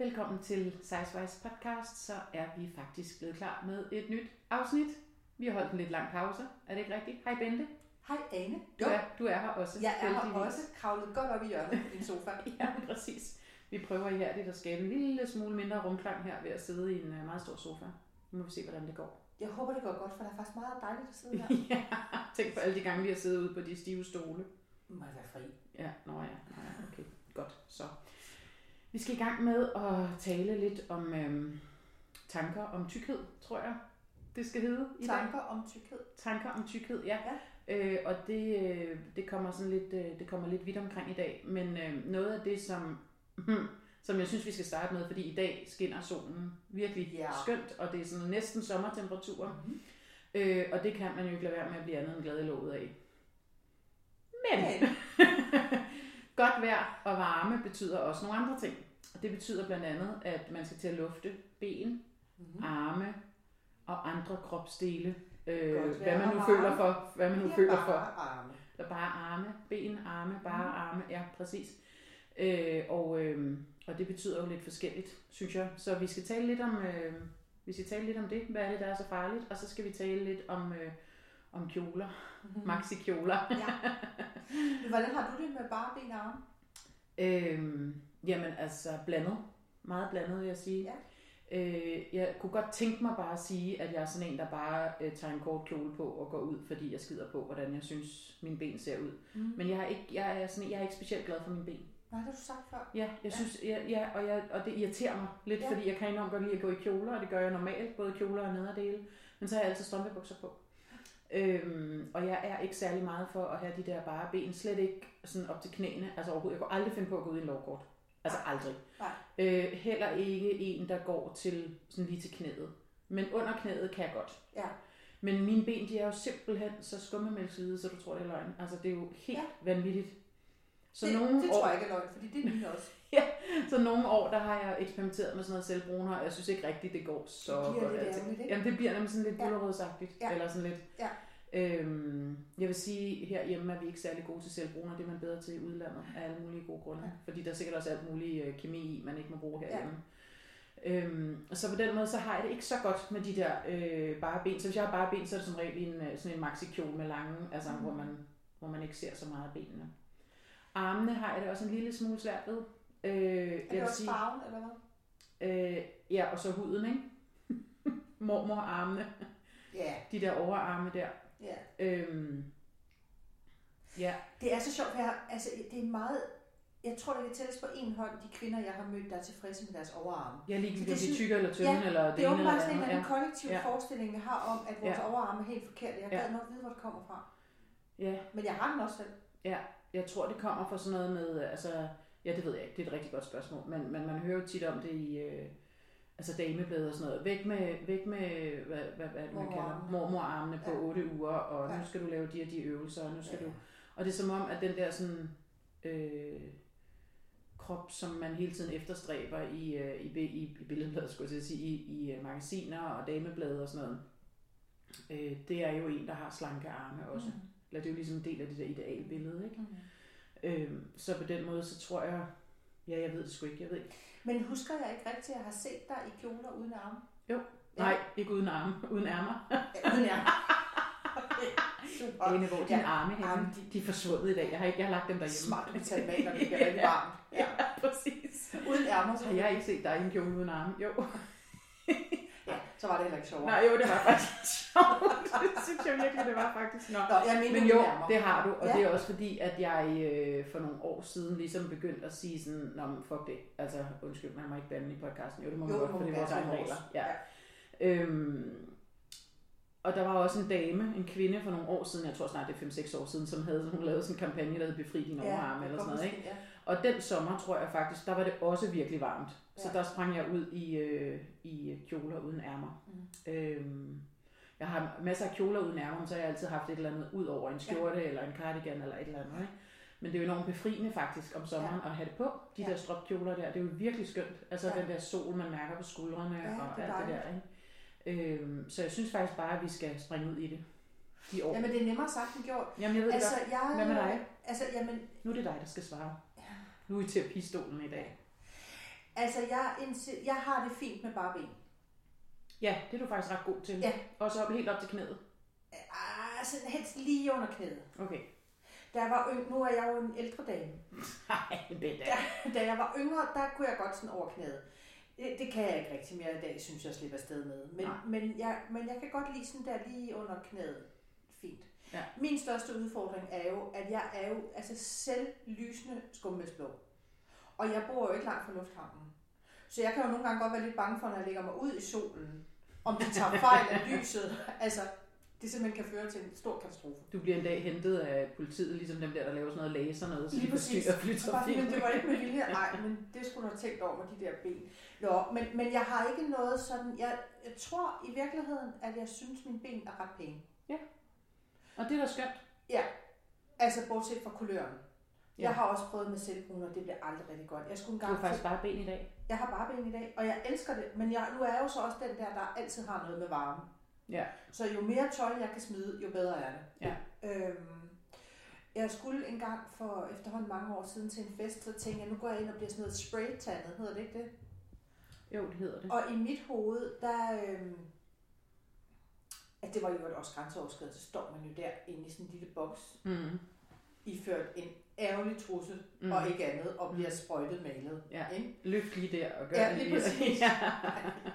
Velkommen til Sizewise podcast. Så er vi faktisk blevet klar med et nyt afsnit. Vi har holdt en lidt lang pause. Er det ikke rigtigt? Hej Bente. Hej Ane. Du er, du er her også. Jeg er her også kravlet godt op i hjørnet på din sofa. Ja, præcis. Vi prøver ihærdigt at skabe en lille smule mindre rumklang her ved at sidde i en øh, meget stor sofa. Nu må vi se, hvordan det går. Jeg håber, det går godt, for der er faktisk meget dejligt at sidde her. ja, tænk på alle de gange, vi har siddet ude på de stive stole. Må jeg være fri? Ja, nå ja, nå ja, okay, godt. Så vi skal i gang med at tale lidt om øhm, tanker om tykkhed, tror jeg, det skal hedde i dag. Tanker om tykkhed. Tanker om tykkhed, ja. ja. Øh, og det, øh, det kommer sådan lidt, øh, det kommer lidt vidt omkring i dag, men øh, noget af det, som, som jeg synes, vi skal starte med, fordi i dag skinner solen virkelig Ja. skønt, og det er sådan næsten sommertemperaturer, Mm-hmm. øh, og det kan man jo ikke lade være med at blive andet end glad i låget af. Men Men, godt vejr og varme betyder også nogle andre ting. Og det betyder blandt andet, at man skal til at lufte ben, mm-hmm. arme og andre kropsdele. Øh, Godt hvad man nu føler for. Hvad man nu føler bare for. arme. Der er bare arme, ben, arme, bare Mhm. arme. Ja, præcis. Øh, og, øh, og det betyder jo lidt forskelligt, synes jeg. Så vi skal tale lidt om, øh, vi skal tale lidt om det. Hvad er det, der er så farligt? Og så skal vi tale lidt om, øh, om kjoler. Mm-hmm. Maxi-kjoler. Ja. Men Hvordan har du det med bare ben og arme? Øhm, jamen altså blandet. Meget blandet vil jeg sige. Ja. Øh, jeg kunne godt tænke mig bare at sige, at jeg er sådan en, der bare øh, tager en kort kjole på og går ud, fordi jeg skider på, hvordan jeg synes, mine ben ser ud. Mm. Men jeg er ikke, jeg er sådan, jeg er ikke specielt glad for mine ben. Nej, det har du sagt før. Ja, jeg Ja. synes, ja, ja, og, jeg, og det irriterer mig lidt, ja. fordi jeg kan enormt godt lide at gå i kjoler, og det gør jeg normalt, både kjoler og nederdele. Men så har jeg altid strømpebukser på. Øhm, og jeg er ikke særlig meget for at have de der bare ben, slet ikke sådan op til knæene. Altså overhovedet, jeg kunne aldrig finde på at gå ud i en lovkort. Altså aldrig. Nej. Øh, heller ikke en, der går til sådan lige til knæet. Men under knæet kan jeg godt. Ja. Men mine ben, de er jo simpelthen så skummemælkshvide, så du tror, det er løgn. Altså, det er jo helt ja. vanvittigt. Så det, nogle det år, tror jeg ikke er løgn, fordi det er mine også. så nogle år, der har jeg eksperimenteret med sådan noget selvbruner, og jeg synes ikke rigtigt, det går så Det bliver godt. lidt ærgerligt, ikke? Jamen, det bliver nemlig sådan lidt Ja. bullerødsagtigt, Ja. eller sådan lidt. Ja. Øhm, jeg vil sige, herhjemme er vi ikke særlig gode til selvbruner, det er man bedre til i udlandet, af alle mulige gode grunde. Ja. Fordi der er sikkert også alt mulig øh, kemi i, man ikke må bruge herhjemme. Øhm, og så på den måde, så har jeg det ikke så godt med de der øh, bare ben. Så hvis jeg har bare ben, så er det som regel en, øh, sådan en maxi-kjole med lange, altså Mhm. hvor, man, hvor man ikke ser så meget af benene. Armene har jeg det også en lille smule svært ved. Øh, Er det også farven, eller hvad? Øh, ja, og så huden, ikke? Mormorarmene, Ja, de der overarme der. ja. Øhm, ja, Det er så sjovt, for jeg, har- altså, det er meget... Jeg tror, det kan tælles på en hånd, de kvinder, jeg har mødt, der er tilfredse med deres overarme. er Så om det de tykke eller tynde, Ja, eller det, Det er åbenbart sådan en eller anden kollektiv Ja. forestilling, vi har om, at vores Ja. overarme er helt forkert. Jeg Ja. gad nok vide, hvor det kommer fra. Ja, Men jeg har den også selv. ja, jeg tror, det kommer fra sådan noget med, altså, ja, det ved jeg ikke, det er et rigtig godt spørgsmål, men, men man hører jo tit om det i, øh, altså dameblade og sådan noget. Væk med, væk med hvad, hvad, hvad man kalder Mormorarmene. på Ja. 8 uger, og Ja. nu skal du lave de og de øvelser, og nu skal Ja. du... Og det er som om, at den der sådan, øh, krop, som man hele tiden efterstræber i, øh, i, i, i billedbladet, skulle jeg sige, i, i øh, magasiner og dameblade og sådan noget, øh, det er jo en, der har slanke arme også. Mm. Eller det er jo ligesom en del af det der idealbillede, ikke? Mm. Øh, så på den måde, så tror jeg, ja, jeg ved det sgu ikke, jeg ved ikke. Men husker jeg ikke rigtigt, at jeg har set dig i kjoler uden arme? Jo. Ja. Nej, ikke uden arme, uden ærmer. Ja, uden arme. Okay, super. Ane, hvor dine Ja, arme henne, arme, de, de er forsvundet i dag. Jeg har ikke jeg har lagt dem derhjemme. Smart metalmag, når det bliver rigtig varmt. Ja. Ja, præcis. Uden ærmer, så, Har jeg ikke set dig i en kjole uden arme? Jo. ja, så var det heller ikke sjovt. Nej, jo, det var faktisk sjovt. Det synes jeg virkelig, det var faktisk. Nå. Nå, jeg mener Men jo, det har du, og Ja. det er også fordi, at jeg øh, for nogle år siden ligesom begyndte at sige sådan, Nå, men fuck det, altså undskyld, man må ikke bande i podcasten, jo det må man Jo, godt, for det er vores egne er regler. Ja. Ja. Øhm, og der var også en dame, en kvinde for nogle år siden, jeg tror snart det er 5-6 år siden, som havde, hun lavede sådan en kampagne, der hed Befri din overarme eller sådan noget, ikke? Ja. Og den sommer, tror jeg faktisk, der var det også virkelig varmt. Så Ja. der sprang jeg ud i, øh, i kjoler uden ærmer. Mm. Øhm, jeg har masser af kjoler uden ærmer, så har jeg altid haft et eller andet ud over en skjorte ja. eller en cardigan eller et eller andet. Ikke? Men det er jo enormt befriende faktisk om sommeren ja. at have det på. De Ja. der stropkjoler der, det er jo virkelig skønt. Altså Ja. ja. den der sol, man mærker på skuldrene Ja, og det alt det der. Ikke? Øhm, så jeg synes faktisk bare, at vi skal springe ud i det. De år. Jamen, det er nemmere sagt end gjort. Jamen jeg ved Altså, altså, jeg... godt. Hvad med dig? Altså, jamen, Nu er det dig, der skal svare. Nu er I terapistolen i dag. Altså, jeg, jeg har det fint med bare ben. Ja, det er du faktisk ret god til. Ja. Også op, helt op til knæet. Altså, helst lige under knæet. Okay. Da jeg var yng, nu er jeg jo en ældre dame. Nej, Da, da jeg var yngre, der kunne jeg godt sådan over knæet. Det, det kan jeg ikke rigtig mere i dag, synes jeg, slipper afsted med. Men, Nej. men, jeg, men jeg kan godt lide sådan der lige under knæet. Fint. Ja. Min største udfordring er jo, at jeg er jo altså selv lysende skummelsblå. Og jeg bor jo ikke langt fra lufthavnen. Så jeg kan jo nogle gange godt være lidt bange for, når jeg lægger mig ud i solen, om de tager fejl af lyset. Altså, det simpelthen kan føre til en stor katastrofe. Du bliver en dag hentet af politiet, ligesom dem der, der laver sådan noget laser noget, så Lige præcis. forstyrrer Bare, men det var ikke med vilje. Nej, men det skulle du have tænkt over med de der ben. Nå, men, men jeg har ikke noget sådan... Jeg, jeg tror i virkeligheden, at jeg synes, mine ben er ret pæne. Og det er da skønt. Ja, altså bortset fra kuløren. Ja. Jeg har også prøvet med selvbrun, og det bliver aldrig rigtig godt. Jeg skulle Du engang har faktisk bare ben i dag. Jeg har bare ben i dag, og jeg elsker det. Men jeg, nu er jeg jo så også den der, der altid har noget med varme. Ja. Så jo mere tøj, jeg kan smide, jo bedre er det. Ja. Øhm, jeg skulle engang for efterhånden mange år siden til en fest, så tænkte jeg, nu går jeg ind og bliver sådan noget spraytandet, hedder det ikke det? Jo, det hedder det. Og i mit hoved, der... Øhm, at det var jo også grænseoverskridende, så står man jo der inde i sådan en lille boks, Mm. iført en ærgerlig trusse Mm. og ikke andet, og bliver Mm. sprøjtet malet. Ja. Ikke? Løft lige der og gør Ja, det lige præcis. ja.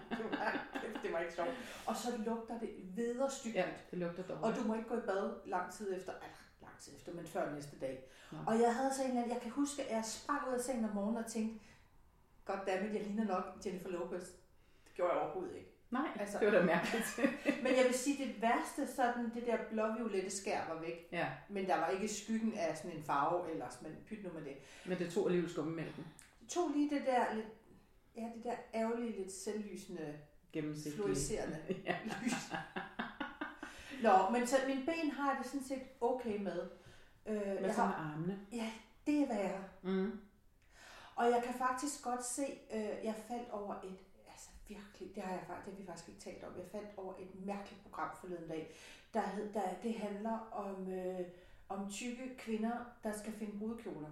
det, var, det var ikke sjovt. Og så lugter det vederstygtigt. ja, det lugter dårligt. Og du må ikke gå i bad lang tid efter, eller lang tid efter, men før næste dag. Nå. Og jeg havde så en eller anden, jeg kan huske, at jeg sprang ud af sengen om morgenen og tænkte, goddammit, jeg ligner nok Jennifer Lopez. Det gjorde jeg overhovedet ikke. Nej, Altså- det var da mærkeligt. Men jeg vil sige, det værste, sådan det der blåviolette skær var væk. ja, Men der var ikke skyggen af sådan en farve ellers, men pyt nu med det. men det tog alligevel skummemælken. Det tog lige det der lidt, ja, det der ærgerlige, lidt selvlysende, fluorescerende Ja. lys. Nå, men så mine ben har det sådan set okay med. Øh, Hvad jeg har, med armene? det er værre. Mm. Og jeg kan faktisk godt se, øh, jeg faldt over et, virkelig, det har, jeg, faktisk- det har vi faktisk ikke talt om, jeg faldt over et mærkeligt program forleden dag, der, hed, der det handler om, øh, om tykke kvinder, der skal finde brudekjoler.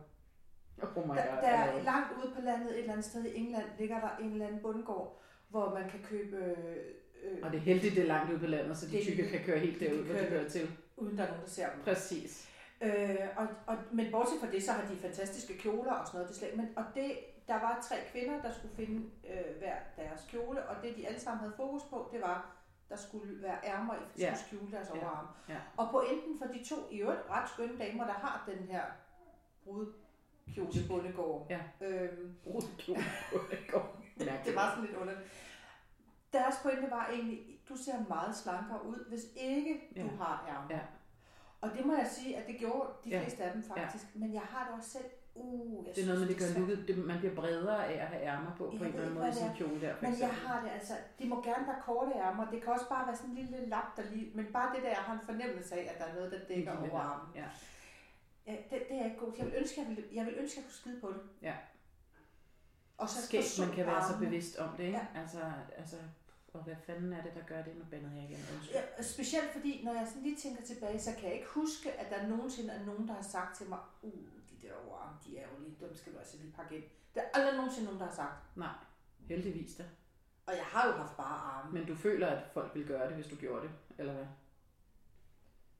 Oh my Der, god. der eller- langt ude på landet, et eller andet sted i England, ligger der en eller anden bundgård, hvor man kan købe, øh, Og det er heldigt, det er langt ude på landet, så de Det- tykke kan køre helt de derud, hvor de hører til. uden der er nogen, der ser dem. Præcis. Øh, og, og, men bortset fra det, så har de fantastiske kjoler og sådan noget. Det slet, men, og det, der var tre kvinder, der skulle finde øh, hver deres kjole, og det de alle sammen havde fokus på, det var, der skulle være ærmer i, for de Ja. skulle skjule deres Ja. overarm. Ja. Og pointen for de to i øvrigt ret skønne damer, der har den her brudkjole bundegård. Ja. Øhm, Brudekjole. det var sådan lidt underligt. Deres pointe var egentlig, du ser meget slankere ud, hvis ikke du Ja. har ærmer. Ja. Og det må jeg sige, at det gjorde de Ja. fleste af dem faktisk. Men jeg har det også selv. Uh, jeg Det er noget med, det synes, gør lukket. Det, man bliver bredere af at have ærmer på, på Jeg en ved eller anden måde sin det kjole der, for Men jeg har det altså, de må gerne være korte ærmer. Det kan også bare være sådan en lille lap, der lige... Men bare det der, jeg har en fornemmelse af, at der er noget, der dækker En over armen. Ja. Ja, det, det er ikke godt. Jeg vil ønske, jeg ville, jeg vil ønske, jeg kunne skide på det. Ja. Og så Skægt, man kan være så bevidst om det, ikke? Ja. Altså, altså, og hvad fanden er det, der gør det? Nu bandede jeg igen. Undskyld. Ja, specielt fordi, når jeg sådan lige tænker tilbage, så kan jeg ikke huske, at der nogensinde er nogen, der har sagt til mig, uh, de der overarme, de er jo lige, dem skal du altså lige pakke ind. Der er aldrig nogensinde nogen, der har sagt. Nej, heldigvis da. Og jeg har jo haft bare arme. Men du føler, at folk vil gøre det, hvis du gjorde det, eller hvad?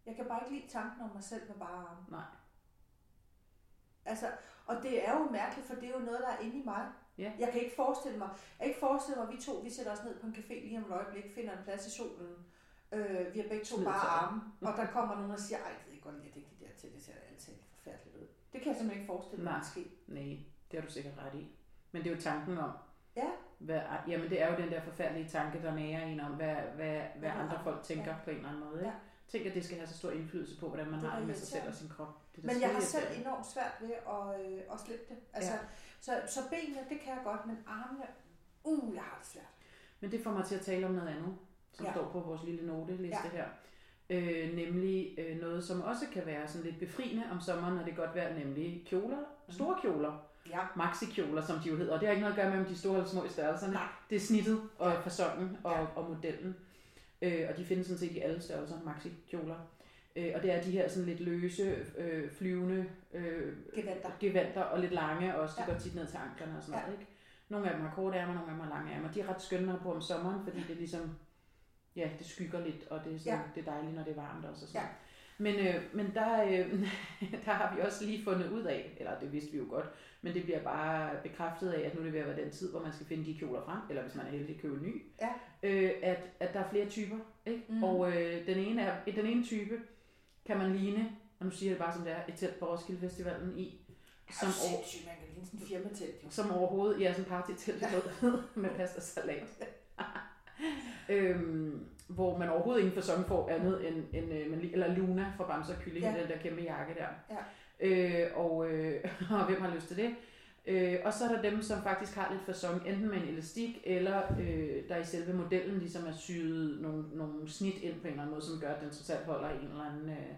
Jeg kan bare ikke lide tanken om mig selv med bare arme. Nej. Altså, og det er jo mærkeligt, for det er jo noget, der er inde i mig. Ja. Jeg kan ikke forestille mig, jeg kan ikke forestille mig, at vi to, vi sætter os ned på en café lige om et øjeblik, finder en plads i solen. Øh, vi har begge to Smid bare arme, og der kommer nogen og siger, ej, jeg ved ikke godt lide at dække de der til, det ser altid. Det kan jeg simpelthen ikke forestille mig, at ske. Nej, det har du sikkert ret i. Men det er jo tanken om, Ja. hvad, jamen det er jo den der forfærdelige tanke, der nærer en om, hvad, hvad, hvad Hvad andre folk tænker ja. på en eller anden måde. Ikke? Ja. Tænk, at det skal have så stor indflydelse på, hvordan man Det har det med sig selv og sin krop. Det Men jeg har selv enormt svært ved at, øh, at slippe det. Altså, Ja. så, så benene, det kan jeg godt, men armene, uh, jeg har det svært. Men det får mig til at tale om noget andet, som Ja. står på vores lille noteliste her. Øh, nemlig øh, noget, som også kan være sådan lidt befriende om sommeren, når det er godt vejr, nemlig kjoler. Store kjoler. Ja. Maxi-kjoler, som de jo hedder. Og det har ikke noget at gøre med, om de er store eller små i størrelserne. Nej. Det er snittet og fasongen og, Ja. og modellen. Øh, og de findes sådan set i alle størrelser, maxi-kjoler. Øh, og det er de her sådan lidt løse, øh, flyvende øh, Gevanter. gevanter og lidt lange også. De Ja. går tit ned til anklerne og sådan Ja. noget, ikke? Nogle af dem har korte ærmer, nogle af dem har lange ærmer. De er ret skønne på om sommeren, fordi det ligesom, ja, det skygger lidt, og det er, sådan, Ja. det er dejligt, når det er varmt også. Og sådan. Ja. Men, øh, men der, øh, der har vi også lige fundet ud af, eller det vidste vi jo godt, men det bliver bare bekræftet af, at nu er det ved at være den tid, hvor man skal finde de kjoler frem, eller hvis man er heldig købe en ny, Ja. øh, at, at der er flere typer. Ikke? Mm. Og øh, den, ene er, den ene type kan man ligne, og nu siger jeg det bare som det er, et telt på Roskilde Festivalen i, som, over, man kan ligne sådan en firmatelt. som overhovedet, ja, sådan party-telt med pasta salat. øhm, hvor man overhovedet ingen fasong får andet end, end øh, man, eller Luna fra Bamse og Kylling, ja. den der kæmpe jakke der. Ja. Øh, og, øh, og hvem har lyst til det? Øh, og så er der dem, som faktisk har lidt fasong, enten med en elastik, eller øh, der i selve modellen ligesom er syet nogle, nogle snit ind på en eller anden måde, som gør, at den trods alt holder en eller anden øh,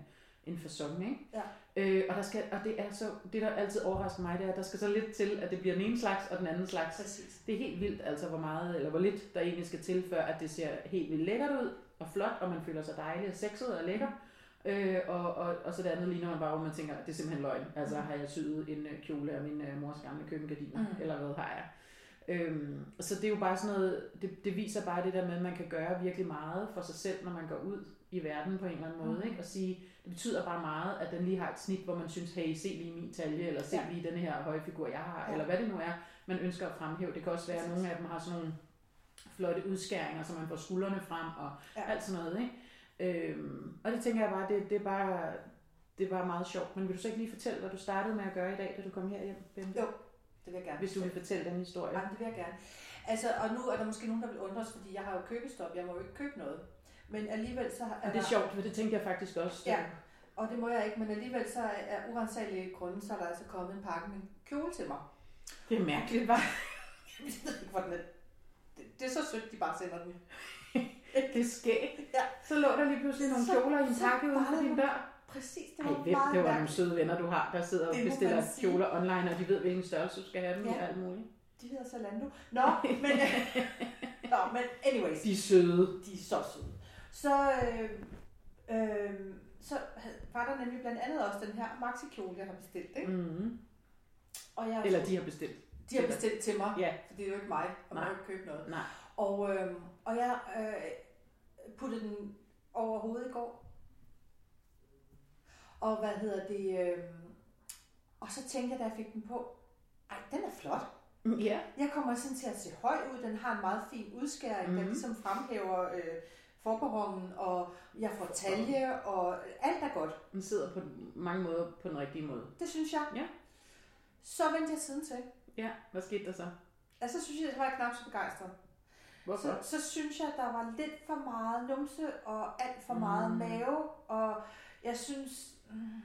en fasong, ikke? Ja. Øh, og, der skal, og det er så, det der altid overrasker mig, det er, at der skal så lidt til, at det bliver den ene slags og den anden slags. Præcis. Det er helt vildt, altså hvor meget, eller hvor lidt der egentlig skal til, før at det ser helt vildt lækkert ud, og flot, og man føler sig dejlig og sexet og lækker. Øh, og, og, og så det andet ligner man bare, hvor man tænker, det er simpelthen løgn. Altså har jeg syet en øh, kjole af min øh, mors gamle køkkengardiner, Mm. mm. eller hvad har jeg? Øhm, så det er jo bare sådan noget, det, det viser bare det der med, at man kan gøre virkelig meget for sig selv, når man går ud i verden på en eller anden måde. Mm. Ikke? Og sige, det betyder bare meget, at den lige har et snit, hvor man synes, hey, se lige min talje, eller se Ja. lige den her høje figur, jeg har, Ja. eller hvad det nu er, man ønsker at fremhæve. Det kan også være, at nogle af dem har sådan nogle flotte udskæringer, så man får skuldrene frem, og Ja. alt sådan noget. Ikke? Øhm, og det tænker jeg bare, det, det er bare, det bare meget sjovt. Men vil du så ikke lige fortælle, hvad du startede med at gøre i dag, da du kom herhjem, Bente? Jo, det vil jeg gerne. Hvis du vil fortælle den historie. Ja, det vil jeg gerne. Altså, og nu er der måske nogen, der vil undres, fordi jeg har jo købestop, jeg må jo ikke købe noget. Men alligevel så er Og det er sjovt, for det tænkte jeg faktisk også. Ja. Og det må jeg ikke, men alligevel så er urensagelige grunde, så er der altså kommet en pakke med en kjole til mig. Det er mærkeligt, var. Jeg ved ikke, hvor den er. Det, det er så sødt, de bare sender den. Det er skægt. Ja. Så lå der lige pludselig nogle Så- kjoler i en pakke uden for din dør. Præcis, det Ej, var hvem, meget det var nogle søde venner, du har, der sidder og bestiller kjoler online, og de ved, hvilken størrelse du skal have dem i Ja. og alt muligt. De hedder Zalando. Nå, men, Nå, men anyways. De er søde. De er så søde. Så, øh, øh, så var der nemlig blandt andet også den her maxi-kjole, jeg har bestilt. Ikke? Mm. Og jeg, Eller de har bestilt. de har bestilt til mig, Ja, for det er jo ikke mig, og Nej. købe noget. nej. Og, øh, og jeg øh, puttede den over hovedet i går. Og hvad hedder det? Øh, og så tænkte jeg, da jeg fik den på, ej, den er flot. Ja. Jeg kommer sådan til at se høj ud. Den har en meget fin udskæring, mm-hmm. der ligesom fremhæver øh, forbeholden, og jeg får talje, og alt er godt. Den sidder på mange måder på den rigtige måde. Det synes jeg. Ja. Så vendte jeg siden til. Ja, hvad skete der så? Altså, så synes jeg, at jeg var knap så begejstret. Hvorfor? Så, så synes jeg, at der var lidt for meget numse og alt for meget Mm. mave. Og jeg synes... Mm,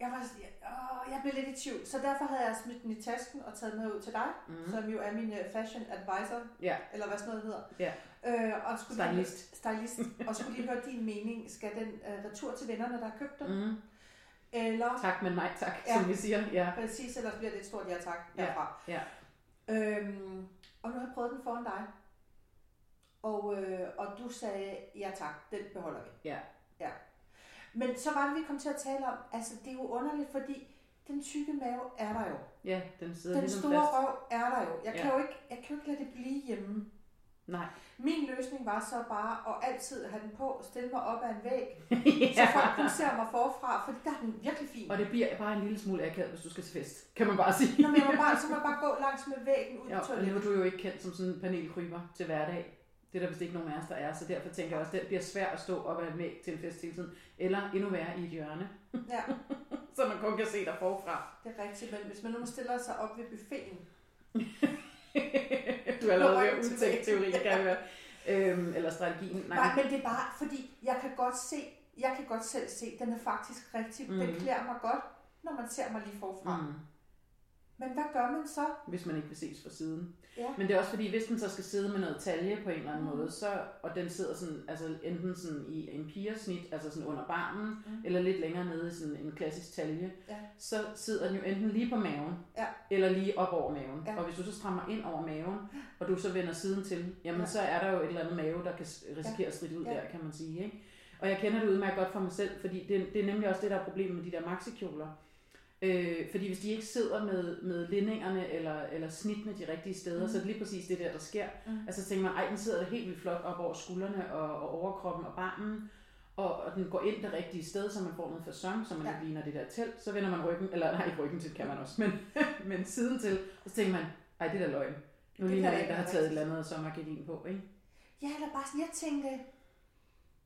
jeg, var, jeg, åh, jeg blev lidt i tvivl. Så derfor havde jeg smidt den i tasken og taget den med ud til dig, mm. Som jo er min øh, fashion advisor, Ja. eller hvad sådan noget hedder. Ja. Øh, og skulle Stylist. Lige, stylist. og skulle lige høre din mening. Skal den øh, retur til vennerne, der har købt den? Mm. Mm. Eller Tak, men nej tak, Ja. som vi siger. Ja. præcis, ellers bliver det et stort ja tak Ja, derfra. ja. Øhm, og nu har jeg prøvet den foran dig. Og, øh, og du sagde, ja tak, den beholder vi. Ja. ja. Men så var det, vi kom til at tale om, altså det er jo underligt, fordi den tykke mave er der jo. Ja, den sidder Den ligesom store fast. røv er der jo. Jeg kan, Ja. jo ikke, jeg kan jo ikke lade det blive hjemme. Nej. Min løsning var så bare at altid have den på, stille mig op ad en væg, så ja. folk kun ser mig forfra, for der er den virkelig fin. Og det bliver bare en lille smule akavet, hvis du skal til fest. Kan man bare sige. Nå, men jeg må bare, så må jeg bare gå langs med væggen ud Ja, på og nu er toilettet. du jo ikke kendt som sådan en panelkryber til hverdag. Det er der vist ikke nogen af os, der er, så derfor tænker jeg også, at det bliver svært at stå op ad en væg til en fest hele tiden. Eller endnu værre i et hjørne, Ja, så man kun kan se dig forfra. det er rigtigt, men hvis man nu stiller sig op ved buffeten, du er allerede ved at udtænke teorien, kan jeg høre. Øhm, eller strategien. Nej, Nej, men det er bare, fordi jeg kan godt se, jeg kan godt selv se, den er faktisk rigtig, mm. den klæder mig godt, når man ser mig lige forfra. Mm, Men hvad gør man så? hvis man ikke vil ses fra siden. Ja. Men det er også fordi, hvis den så skal sidde med noget talje på en eller anden Mm. måde, så, og den sidder sådan, altså enten sådan i en pigersnit, altså sådan under barmen, Mm. eller lidt længere nede i sådan en klassisk talje, Ja. så sidder den jo enten lige på maven, Ja. eller lige op over maven. Ja. Og hvis du så strammer ind over maven, og du så vender siden til, jamen Ja. så er der jo et eller andet mave, der kan risikere at stride ud Ja. der, kan man sige. Ikke? Og jeg kender det udmærket godt for mig selv, fordi det, det er nemlig også det, der er problemet med de der maxikjoler. Øh, fordi hvis de ikke sidder med, med lindingerne eller, eller snittene de rigtige steder, mm. så er det lige præcis det der, der sker. Mm. Altså så tænker man, ej, den sidder der helt vildt flot op over skuldrene og, og overkroppen og barmen, og, og den går ind det rigtige sted, så man får noget fasong, så man ja. ikke ligner det der telt. Så vender man ryggen, eller nej, ikke ryggen til, kan man også, men, men siden til, og så tænker man, ej, det er da løgn. Nu ligner det en, der har taget et eller andet sommergardin på, ikke? Ja, eller bare sådan, jeg tænkte,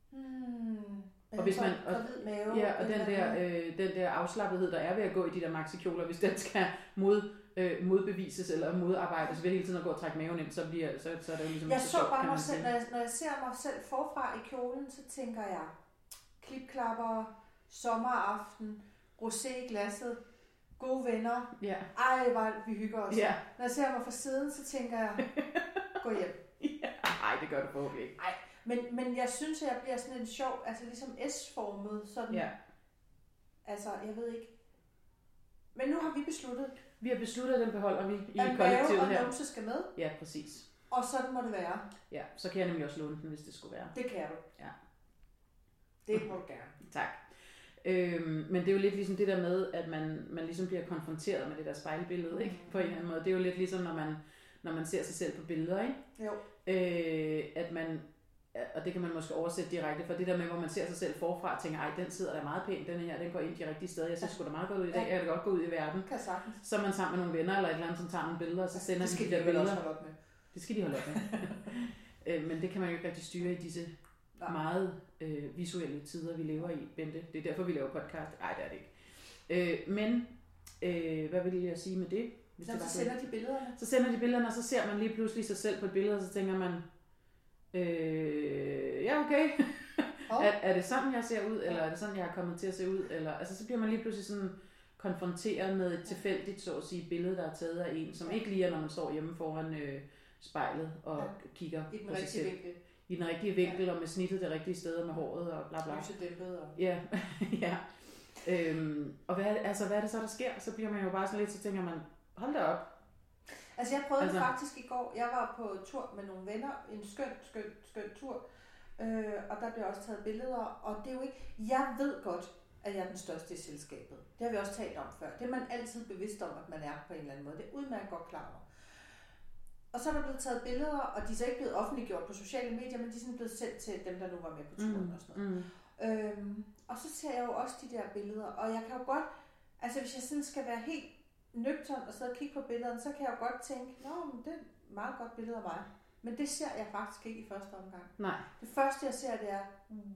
hmm, og hvis man, og, mave, ja, og den der, øh, den der afslappethed, der er ved at gå i de der maxikjoler, hvis den skal mod, øh, modbevises eller modarbejdes ved hele tiden at gå og trække maven ind, så, bliver, så, så er det jo ligesom Jeg så, så bare mig selv, når jeg, når jeg ser mig selv forfra i kjolen, så tænker jeg, klipklapper, sommeraften, rosé i glasset, gode venner. Ja. Ej, hvor vi hygger os. Ja. Når jeg ser mig fra siden, så tænker jeg, gå hjem. Ja. Ej, det gør du forhåbentlig ikke. Ej, men, men jeg synes, at jeg bliver sådan en sjov, altså ligesom S-formet, sådan. Ja. Altså, jeg ved ikke. Men nu har vi besluttet. Vi har besluttet, at den beholder vi i at kollektivet og her. At skal med. Ja, præcis. Og sådan må det være. Ja, så kan jeg nemlig også låne den, hvis det skulle være. Det kan du. Ja. Det må du gerne. tak. Øhm, men det er jo lidt ligesom det der med, at man, man ligesom bliver konfronteret med det der spejlbillede, ikke? På en eller anden måde. Det er jo lidt ligesom, når man, når man ser sig selv på billeder, ikke? Jo. Øh, at man, og det kan man måske oversætte direkte, for det der med, hvor man ser sig selv forfra og tænker, ej, den sidder der meget pænt, den her, den går ind de rigtige steder, jeg synes sgu da meget godt ud i dag, jeg kan godt gå ud i verden. Kan sagtens. Så er man sammen med nogle venner eller et eller andet, som tager nogle billeder, og så sender det skal de, de der billeder. Også holde op med. Det skal de holde op med. øh, men det kan man jo ikke rigtig styre i disse Nej. meget øh, visuelle tider, vi lever i, Bente. Det er derfor, vi laver podcast. Nej, det er det ikke. Øh, men, øh, hvad vil jeg sige med det? Hvis så, det så sender de billederne? Så sender de billederne, og så ser man lige pludselig sig selv på et billede, og så tænker man, øh, ja okay, oh. er, er det sådan, jeg ser ud, eller er det sådan, jeg er kommet til at se ud? Eller, altså, så bliver man lige pludselig sådan konfronteret med et tilfældigt, så at sige, billede, der er taget af en, som ikke lige er, når man står hjemme foran øh, spejlet og ja. kigger I den på sig selv. Vinkel. I den rigtige vinkel, ja. og med snittet det rigtige sted, og med håret og bla bla. Lysedæmpet. Og... Ja, ja. Øhm, og hvad, altså, hvad er det så, der sker? Så bliver man jo bare sådan lidt, så tænker man, hold da op, Altså jeg prøvede altså... faktisk i går, jeg var på tur med nogle venner, en skøn, skøn, skøn tur, øh, og der blev også taget billeder, og det er jo ikke, jeg ved godt, at jeg er den største i selskabet. Det har vi også talt om før. Det er man altid bevidst om, at man er på en eller anden måde. Det er udmærket godt klar over. Og så er der blevet taget billeder, og de er så ikke blevet offentliggjort på sociale medier, men de er sådan blevet sendt til dem, der nu var med på turen mm. og sådan noget. Mm. Øhm, og så ser jeg jo også de der billeder, og jeg kan jo godt, altså hvis jeg sådan skal være helt nøgtern og sidde og kigge på billederne, så kan jeg jo godt tænke, Nå, men det er et meget godt billede af mig. Men det ser jeg faktisk ikke i første omgang. Nej. Det første, jeg ser, det er,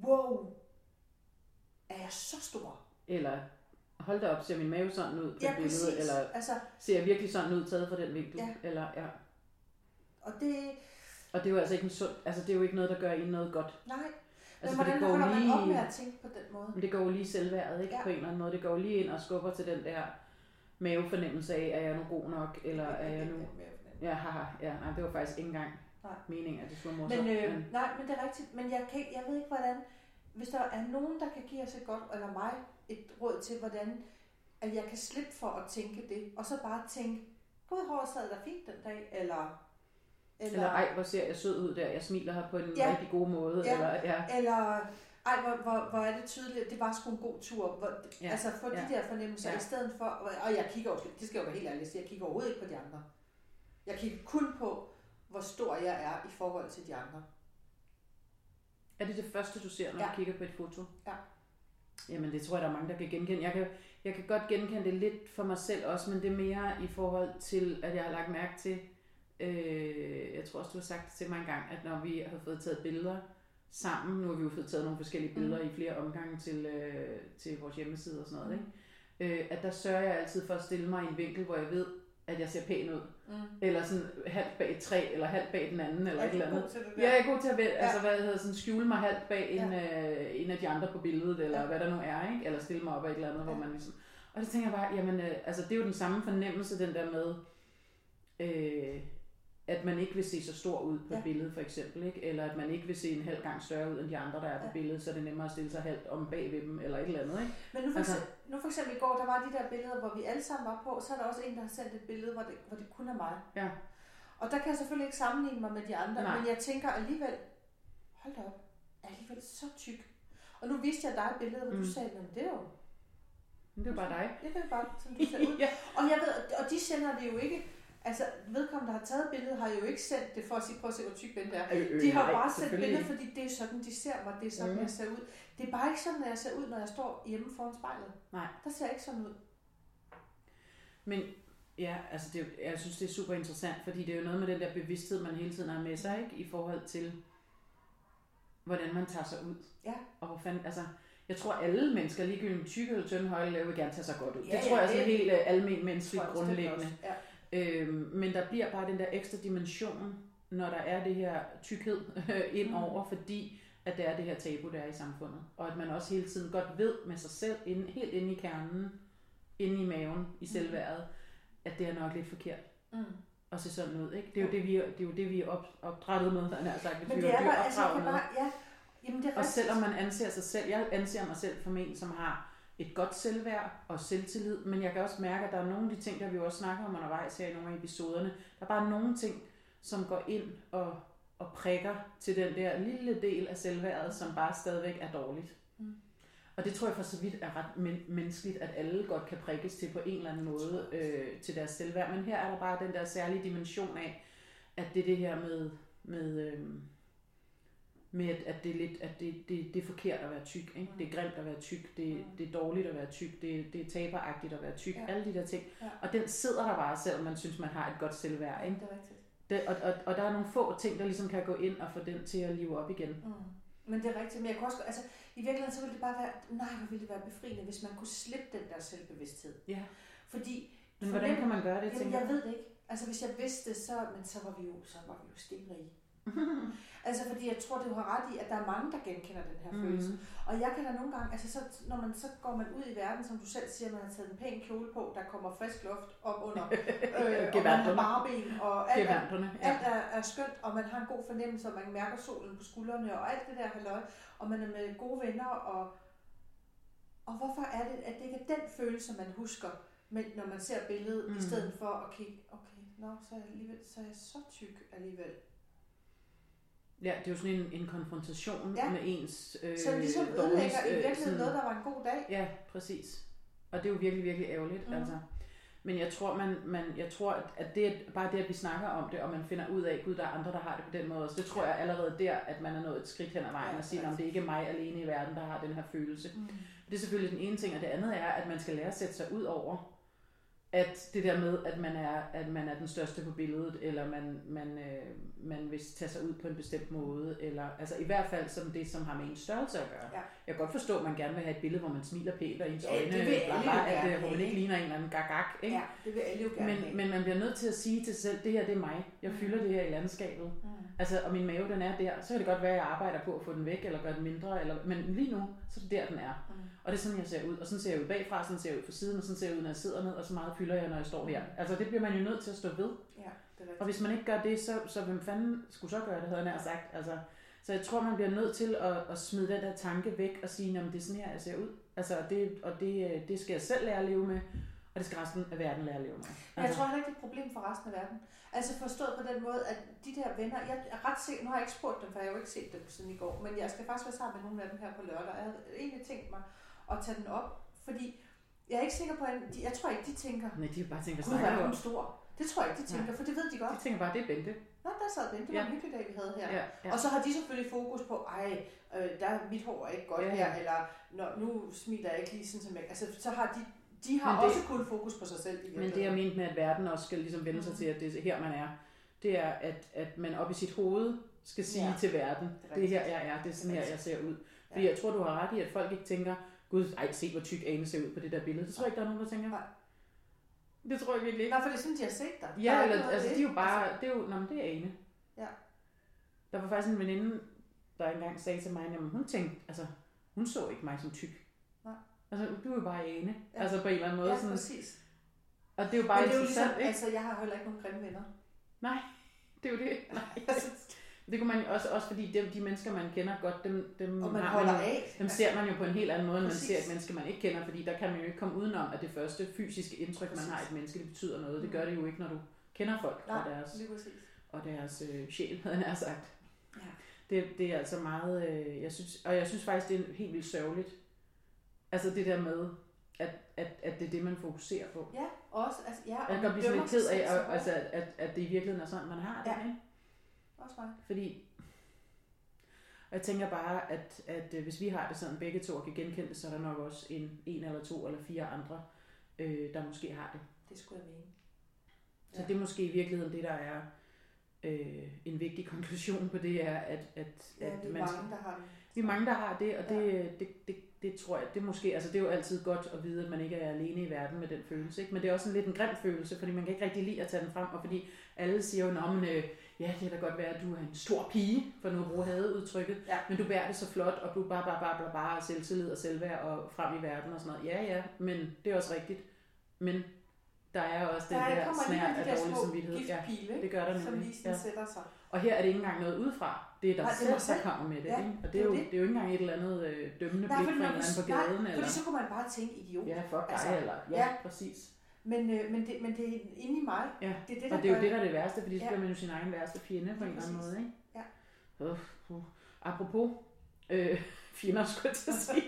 wow, er jeg så stor? Eller, hold da op, ser min mave sådan ud på ja, billedet? Præcis. Eller altså, ser jeg virkelig sådan ud taget fra den vinkel? Ja. Eller, ja. Og det... Og det er jo altså ikke en sund, altså det er jo ikke noget, der gør en noget godt. Nej. Altså, men hvordan det går holder lige, man op med at tænke på den måde? Men det går jo lige selvværdet, ikke? Ja. På en eller anden måde. Det går lige ind og skubber til den der mavefornemmelse af, er jeg nu god nok, eller er jeg nu... Ja, haha, ja, nej, det var faktisk ikke engang nej. meningen, at det skulle være morsomt. Men, øh, men, nej, men det er rigtigt. Men jeg, kan, jeg ved ikke, hvordan... Hvis der er nogen, der kan give os et godt, eller mig, et råd til, hvordan at jeg kan slippe for at tænke det, og så bare tænke, gud, håret sad der fint den dag, eller... Eller, eller ej, hvor ser jeg sød ud der, jeg smiler her på en ja, rigtig god måde. Ja, eller, ja. eller ej, hvor, hvor, hvor er det tydeligt, det var sgu en god tur. Hvor, ja. Altså få ja. de der fornemmelser, ja. i stedet for, og jeg kigger også, det skal jo være helt ærligt, jeg kigger overhovedet ikke på de andre. Jeg kigger kun på, hvor stor jeg er i forhold til de andre. Er det det første, du ser, når ja. du kigger på et foto? Ja. Jamen, det tror jeg, der er mange, der kan genkende. Jeg kan, jeg kan godt genkende det lidt for mig selv også, men det er mere i forhold til, at jeg har lagt mærke til, øh, jeg tror også, du har sagt det til mig engang, at når vi har fået taget billeder, sammen. Nu har vi jo fået taget nogle forskellige billeder mm. i flere omgange til, øh, til vores hjemmeside og sådan noget. Mm. Ikke? Øh, at der sørger jeg altid for at stille mig i en vinkel, hvor jeg ved, at jeg ser pæn ud. Mm. Eller sådan halvt bag et træ, eller halvt bag den anden, eller et eller andet. Ja, jeg er god til at, ja. altså, hvad hedder, sådan, skjule mig halvt bag ja. en, øh, en af de andre på billedet, eller ja. hvad der nu er, ikke? eller stille mig op af et eller andet, ja. hvor man ligesom... Og det tænker jeg bare, jamen, øh, altså, det er jo den samme fornemmelse, den der med, øh, at man ikke vil se så stor ud på ja. et billede for eksempel, ikke? eller at man ikke vil se en halv gang større ud end de andre, der er på ja. billedet, så er det nemmere at stille sig halvt om bag ved dem, eller et eller andet. Ikke? Men nu for, altså, eksempel, nu for eksempel i går, der var de der billeder, hvor vi alle sammen var på, så er der også en, der har sendt et billede, hvor det, hvor det kun er mig. Ja. Og der kan jeg selvfølgelig ikke sammenligne mig med de andre, Nej. men jeg tænker alligevel, hold da op, er alligevel så tyk. Og nu viste jeg dig et billede, hvor mm. du sagde, men det er jo Men det er bare dig. Ja, det er bare, som du ser ud. ja. Og, jeg ved, og de sender det jo ikke, altså vedkommende, der har taget billedet, har jo ikke sendt det for at sige, prøv at se, hvor tyk er. Øh, øh, De har nej, bare sendt billedet, fordi det er sådan, de ser mig, det er sådan, Mhm. jeg ser ud. Det er bare ikke sådan, at jeg ser ud, når jeg står hjemme foran spejlet. Nej. Der ser jeg ikke sådan ud. Men ja, altså det, jeg synes, det er super interessant, fordi det er jo noget med den der bevidsthed, man hele tiden har med sig, ikke? I forhold til, hvordan man tager sig ud. Ja. Og hvor fanden, altså, jeg tror alle mennesker, ligegyldigt med tykke eller tynde højle, vil gerne tage sig godt ud. Ja, det tror ja, jeg er sådan helt uh, almen menneskeligt grundlæggende. Ja. Øhm, men der bliver bare den der ekstra dimension, når der er det her tykkhed ind Mm. over, fordi at det er det her tabu, der er i samfundet. Og at man også hele tiden godt ved med sig selv, inde, helt inde i kernen, inde i maven, i selvværdet, at det er nok lidt forkert Mm. at se sådan ud. Ikke? Det, er jo det, vi, det er jo det, vi er op, opdrettet med, han har sagt. Men det er jo bare, altså, bare, ja, jamen det er Og selvom man anser sig selv, jeg anser mig selv som en, som har et godt selvværd og selvtillid, men jeg kan også mærke, at der er nogle af de ting, der vi jo også snakker om undervejs her i nogle af episoderne, der er bare nogle ting, som går ind og, og prikker til den der lille del af selvværdet, som bare stadigvæk er dårligt. Mm. Og det tror jeg for så vidt er ret men- menneskeligt, at alle godt kan prikkes til på en eller anden måde øh, til deres selvværd. Men her er der bare den der særlige dimension af, at det er det her med, med, øh, med at, at, det, er lidt, at det, det, det er forkert at være tyk. Ikke? Det er grimt at være tyk, det, Mm. det er dårligt at være tyk, det, det er taberagtigt at være tyk. Ja. Alle de der ting. Ja. Og den sidder der bare, selvom man synes, man har et godt selvværd. Ikke? Det er rigtigt. Det, og, og, og der er nogle få ting, der ligesom kan gå ind og få den til at live op igen. Mm. Men det er rigtigt. Men jeg kunne også, altså, i virkeligheden så ville det bare være, nej, hvor ville det være befriende, hvis man kunne slippe den der selvbevidsthed. Ja. Fordi, Men hvordan kan man gøre det, Jamen, jeg ved det ikke. Altså, hvis jeg vidste så, men så var vi jo, så var vi jo stenrige. Altså, fordi jeg tror, du har ret i, at der er mange, der genkender den her mm. følelse. Mhm. Og jeg kan da nogle gange, altså så, når man så går man ud i verden, som du selv siger, man har taget en pæn kjole på, der kommer frisk luft op under, øh, og man har barben, og alt, er, Gevanderne. alt er, er skønt, og man har en god fornemmelse, og man mærker solen på skuldrene, og alt det der halløj, og man er med gode venner, og, og hvorfor er det, at det ikke er den følelse, man husker, men når man ser billedet, mm. I stedet for at kigge, okay, nå, så er jeg, alligevel, så er jeg så tyk alligevel. Ja, det er jo sådan en, en konfrontation Ja. med ens øh, Så ligesom ødelægger i øh, virkeligheden sådan- noget, der var en god dag. Ja, præcis. Og det er jo virkelig, virkelig ærgerligt. Mm. Altså. Men jeg tror, man, man, jeg tror at, det, er bare det, at vi snakker om det, og man finder ud af, gud, der er andre, der har det på den måde også. Det tror jeg allerede der, at man er nået et skridt hen ad vejen og siger, det er at det er ikke mig alene i verden, der har den her følelse. Mm. Det er selvfølgelig den ene ting, og det andet er, at man skal lære at sætte sig ud over, at det der med, at man er, at man er den største på billedet, eller man, man, øh, man vil tage sig ud på en bestemt måde, eller altså i hvert fald som det, som har med ens størrelse at gøre. Ja. Jeg kan godt forstå, at man gerne vil have et billede, hvor man smiler pænt, og ens Ja, øjne, det vil bla, at, gerne øh, hvor man ikke ligner en eller anden gagak, ikke? Ja, det vil alle jo gerne. Men, men man bliver nødt til at sige til sig selv, det her det er mig. Jeg Mm. fylder det her i landskabet. Mm. Altså, og min mave den er der. Så kan det godt være, at jeg arbejder på at få den væk, eller gøre den mindre. Eller, men lige nu, så er det der, den er. Mm. Og det er sådan, jeg ser ud. Og sådan ser jeg ud bagfra, sådan ser jeg ud fra siden, og sådan ser jeg ud, når jeg sidder ned, og så meget fylder jeg, når jeg står her. Altså, det bliver man jo nødt til at stå ved. Ja, det er. Og hvis man ikke gør det, så, så hvem fanden skulle så gøre det, havde jeg nær sagt. Altså, så jeg tror, man bliver nødt til at, at smide den der tanke væk og sige, at det er sådan her, jeg ser ud. Altså, og det, og det, det skal jeg selv lære at leve med, og det skal resten af verden lære at leve med. Men jeg tror heller ikke, det er et problem for resten af verden. Altså forstået på den måde, at de der venner, jeg er ret sikker, nu har jeg ikke spurgt dem, for jeg har jo ikke set dem siden i går, men jeg skal faktisk være sammen med nogle af dem her på lørdag. Jeg havde egentlig tænkt mig at tage den op, fordi jeg er ikke sikker på, at de, jeg tror ikke, de tænker, Nej, de bare tænker, gud, hvor er hun om? stor. Det tror jeg ikke, de tænker, for det ved de godt. De tænker bare, det er Bente. Nå, der sad Bente, det var Ja. en hyggelig dag, vi havde her. Ja, ja. Og så har de selvfølgelig fokus på, ej, øh, der er mit hår er ikke godt Ja, her, eller Nå, nu smiler jeg ikke lige sådan som jeg... Altså, så har de, de har Men det- også kun fokus på sig selv. I Men det jeg mente med, at verden også skal ligesom vende sig Mhm. til, at det er her, man er, det er, at, at man op i sit hoved skal sige Ja. til verden, Det er det er her, jeg er, det er sådan Det er her, jeg ser ud. Fordi Ja. jeg tror, du har ret i, at folk ikke tænker, gud, ej, se hvor tyk Ane ser ud på det der billede. Det tror jeg ikke, der er nogen, der tænker. Nej. Det tror jeg virkelig ikke. Nå, for det er sådan, de har set dig. Der Ja, er ikke eller, altså af de er jo det. bare, det er jo, nå, men det er Ane. Ja. Der var faktisk en veninde, der engang sagde til mig, at hun tænkte, altså, hun så ikke mig som tyk. Nej. Altså, du er jo bare Ane. Ja. Altså på en eller anden måde. Ja, sådan, præcis. og det er jo bare Men det er jo ligesom, ikke? altså, jeg har heller ikke nogen grimme venner. Nej, det er jo det. Nej. Altså, Det kunne man jo også, også fordi dem, de mennesker, man kender godt, dem, dem, og man har man, af. dem ser man jo på en helt anden måde, end man ser et menneske, man ikke kender, fordi der kan man jo ikke komme udenom, at det første fysiske indtryk, man Præcis. har af et menneske, det betyder noget. Det Mm. gør det jo ikke, når du kender folk og Nej, deres, lige præcis. og deres øh, sjæl, havde jeg sagt. Ja. Det, det er altså meget, øh, jeg synes, og jeg synes faktisk, det er helt vildt sørgeligt. Altså det der med, at, at, at det er det, man fokuserer på. Ja, også. Altså, ja, Jeg og kan man godt blive sådan lidt ked af, at, altså, at, at, at det i virkeligheden er sådan, man har det. Ja. Ikke? Også mig. Fordi og jeg tænker bare, at, at øh, hvis vi har det sådan, begge to kan genkende det, så er der nok også en, en eller to eller fire andre, øh, der måske har det. Det skulle jeg mene. Så Ja. det er måske i virkeligheden det, der er øh, en vigtig konklusion på det, er, at, at, Ja, at vi man mange, skal, der har det. vi er mange, der har det, og det, det, det, det tror jeg, det er måske, altså det er jo altid godt at vide, at man ikke er alene i verden med den følelse, ikke? men det er også en lidt en grim følelse, fordi man kan ikke rigtig lide at tage den frem, og fordi alle siger jo, "Nå, men, øh, ja, det kan da godt være, at du er en stor pige, for nu at bruge hadeudtrykket, Ja. men du bærer det så flot, og du bare, bare, bare, bare, bare selvtillid og selvværd og frem i verden og sådan noget. Ja, ja, men det er også rigtigt. Men der er også den Der der, kommer snær lige af der dårlig samvittighed. Ja, det gør der som nemlig. sådan Ja. sætter sig. Og her er det ikke engang noget udefra. Det er dig Nej, det er selv, der kommer med det. Ja, ikke? Og det er, jo, det. det er jo ikke engang et eller andet øh, dømmende Nej, blik fordi fra en eller anden på nej, gaden. fordi Eller, så kunne man bare tænke idiot. ja, fuck dig, Altså, eller ja, ja. præcis. Men, øh, men, det, men det er inde i mig. Ja, Det er det, der Og det er jo det, der er det værste, fordi så Ja. bliver man jo sin egen værste fjende på en eller anden måde. Ikke? Ja. Uh, uh. Apropos øh, fjender, skulle jeg til at sige.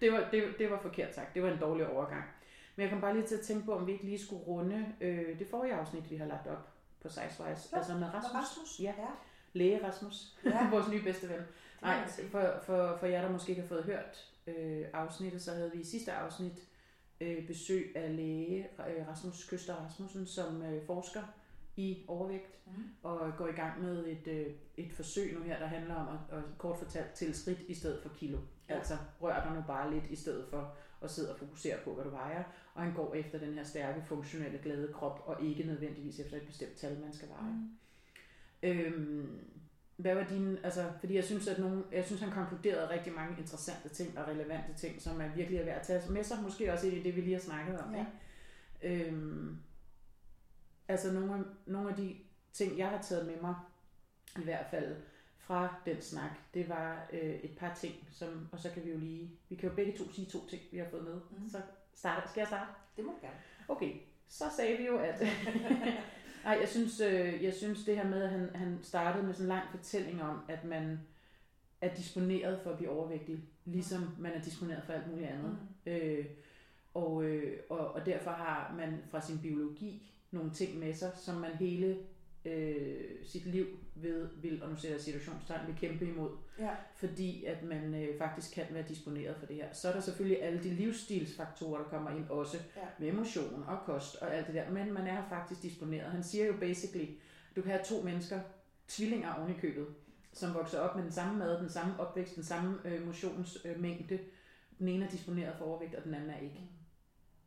det, var, det, det var forkert sagt. Det var en dårlig overgang. Men jeg kom bare lige til at tænke på, om vi ikke lige skulle runde øh, det forrige afsnit, vi har lagt op på Sizewise. Jo, Altså med Rasmus. Rasmus. Ja. ja. Læge Rasmus. Ja. Vores nye bedste ven. Nej, for, for, for jer, der måske ikke har fået hørt øh, afsnittet, så havde vi i sidste afsnit øh, besøg af læge øh, Rasmus Køster Rasmussen, som øh, forsker i overvægt Mm. og går i gang med et, øh, et forsøg nu her, der handler om at, at kort fortalt til skridt i stedet for kilo. Ja. Altså rør dig nu bare lidt i stedet for at sidde og fokusere på, hvad du vejer. Og han går efter den her stærke, funktionelle, glade krop, og ikke nødvendigvis efter et bestemt tal, man skal veje. Mm. Øhm, hvad var din, altså, fordi jeg synes, at nogen, jeg synes, han konkluderede rigtig mange interessante ting og relevante ting, som er virkelig er værd at tage med sig, måske også i det, vi lige har snakket om. Ja. Ikke? Øhm, altså nogle af, nogle af de ting, jeg har taget med mig, i hvert fald fra den snak, det var øh, et par ting, som, og så kan vi jo lige, vi kan jo begge to sige to ting, vi har fået med. Mhm. Så starter, skal jeg starte? Det må du gerne. Okay, så sagde vi jo, at... Nej, jeg synes, øh, jeg synes det her med, at han, han startede med sådan en lang fortælling om, at man er disponeret for at blive overvægtig, ligesom man er disponeret for alt muligt andet. Mm. Øh, og, øh, og, og derfor har man fra sin biologi nogle ting med sig, som man hele øh, sit liv ved, vil, og nu sætter jeg situationstegn, vil kæmpe imod Ja. fordi at man øh, faktisk kan være disponeret for det her. Så er der selvfølgelig alle de livsstilsfaktorer, der kommer ind også, Ja. med emotion og kost og alt det der, men man er faktisk disponeret. Han siger jo basically, du kan have to mennesker, tvillinger oven i købet, som vokser op med den samme mad, den samme opvækst, den samme øh, motionsmængde. Den ene er disponeret for overvægt, og den anden er ikke.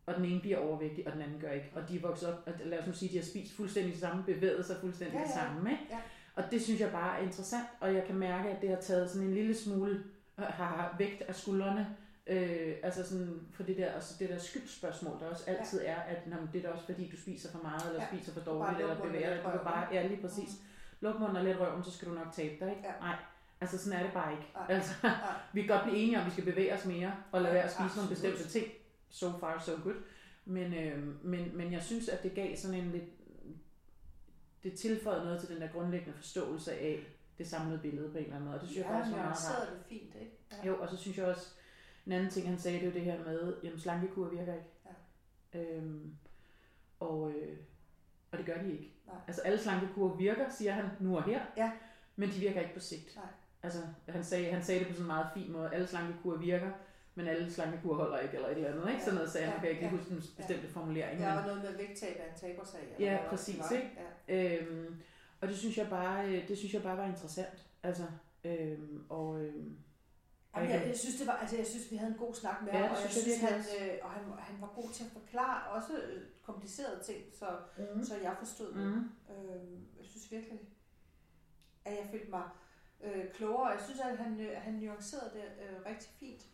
Og den ene bliver overvægtig, og den anden gør ikke. Og de er vokset op, og lad os nu sige, de har spist fuldstændig det samme, bevæget sig fuldstændig Ja, det ja. samme. Ikke? Ja. Og det synes jeg bare er interessant, og jeg kan mærke, at det har taget sådan en lille smule øh, har vægt af skuldrene, øh, altså sådan for det der, altså det der skyldspørgsmål, der også altid er, at nå, men det er da også fordi, du spiser for meget, eller Ja. spiser for dårligt, eller bevæger dig, du kan bare, ja lige præcis, luk munden og lidt røven, så skal du nok tabe dig, ikke? Ja. Nej, altså sådan er det bare ikke. Nej. Altså, Nej. vi kan godt blive enige om, at vi skal bevæge os mere, og lade Ja, være at spise nogle absolut. bestemte ting. So far, so good. Men, øh, men, men jeg synes, at det gav sådan en lidt... Det tilføjede noget til den der grundlæggende forståelse af det samlede billede på en eller anden måde. Og det synes ja, jeg faktisk var meget rart. det fint, ikke? Ja. Jo, og så synes jeg også, en anden ting, han sagde, det er jo det her med, jamen slankekur virker ikke. Ja. Øhm, og, øh, og det gør de ikke. Nej. Altså alle slankekur virker, siger han, nu og her. Ja. Men de virker ikke på sigt. Nej. Altså, han sagde, han sagde det på sådan en meget fin måde. Alle slankekur virker, men alle slankekur holder ikke, eller et eller andet. Ikke? Ja. Sådan noget sagde han, Ja. nu kan jeg ikke Ja. huske den bestemte formulering. Ja, og noget med vægttab af en tabersag. Ja, det præcis, var, ikke? Ja. Øhm, og det synes jeg bare, øh, det synes jeg bare var interessant. Altså, øhm, og, øhm, Jamen, jeg, jeg, synes, det var, altså, jeg synes, vi havde en god snak med Ja, ham, det og jeg synes jeg synes, han, øh, og han, han var god til at forklare også øh, komplicerede ting, så, mm. så jeg forstod det. Mm. Øh, jeg synes virkelig, at jeg følte mig øh, klogere. Jeg synes, at han, øh, han nuancerede det øh, rigtig fint.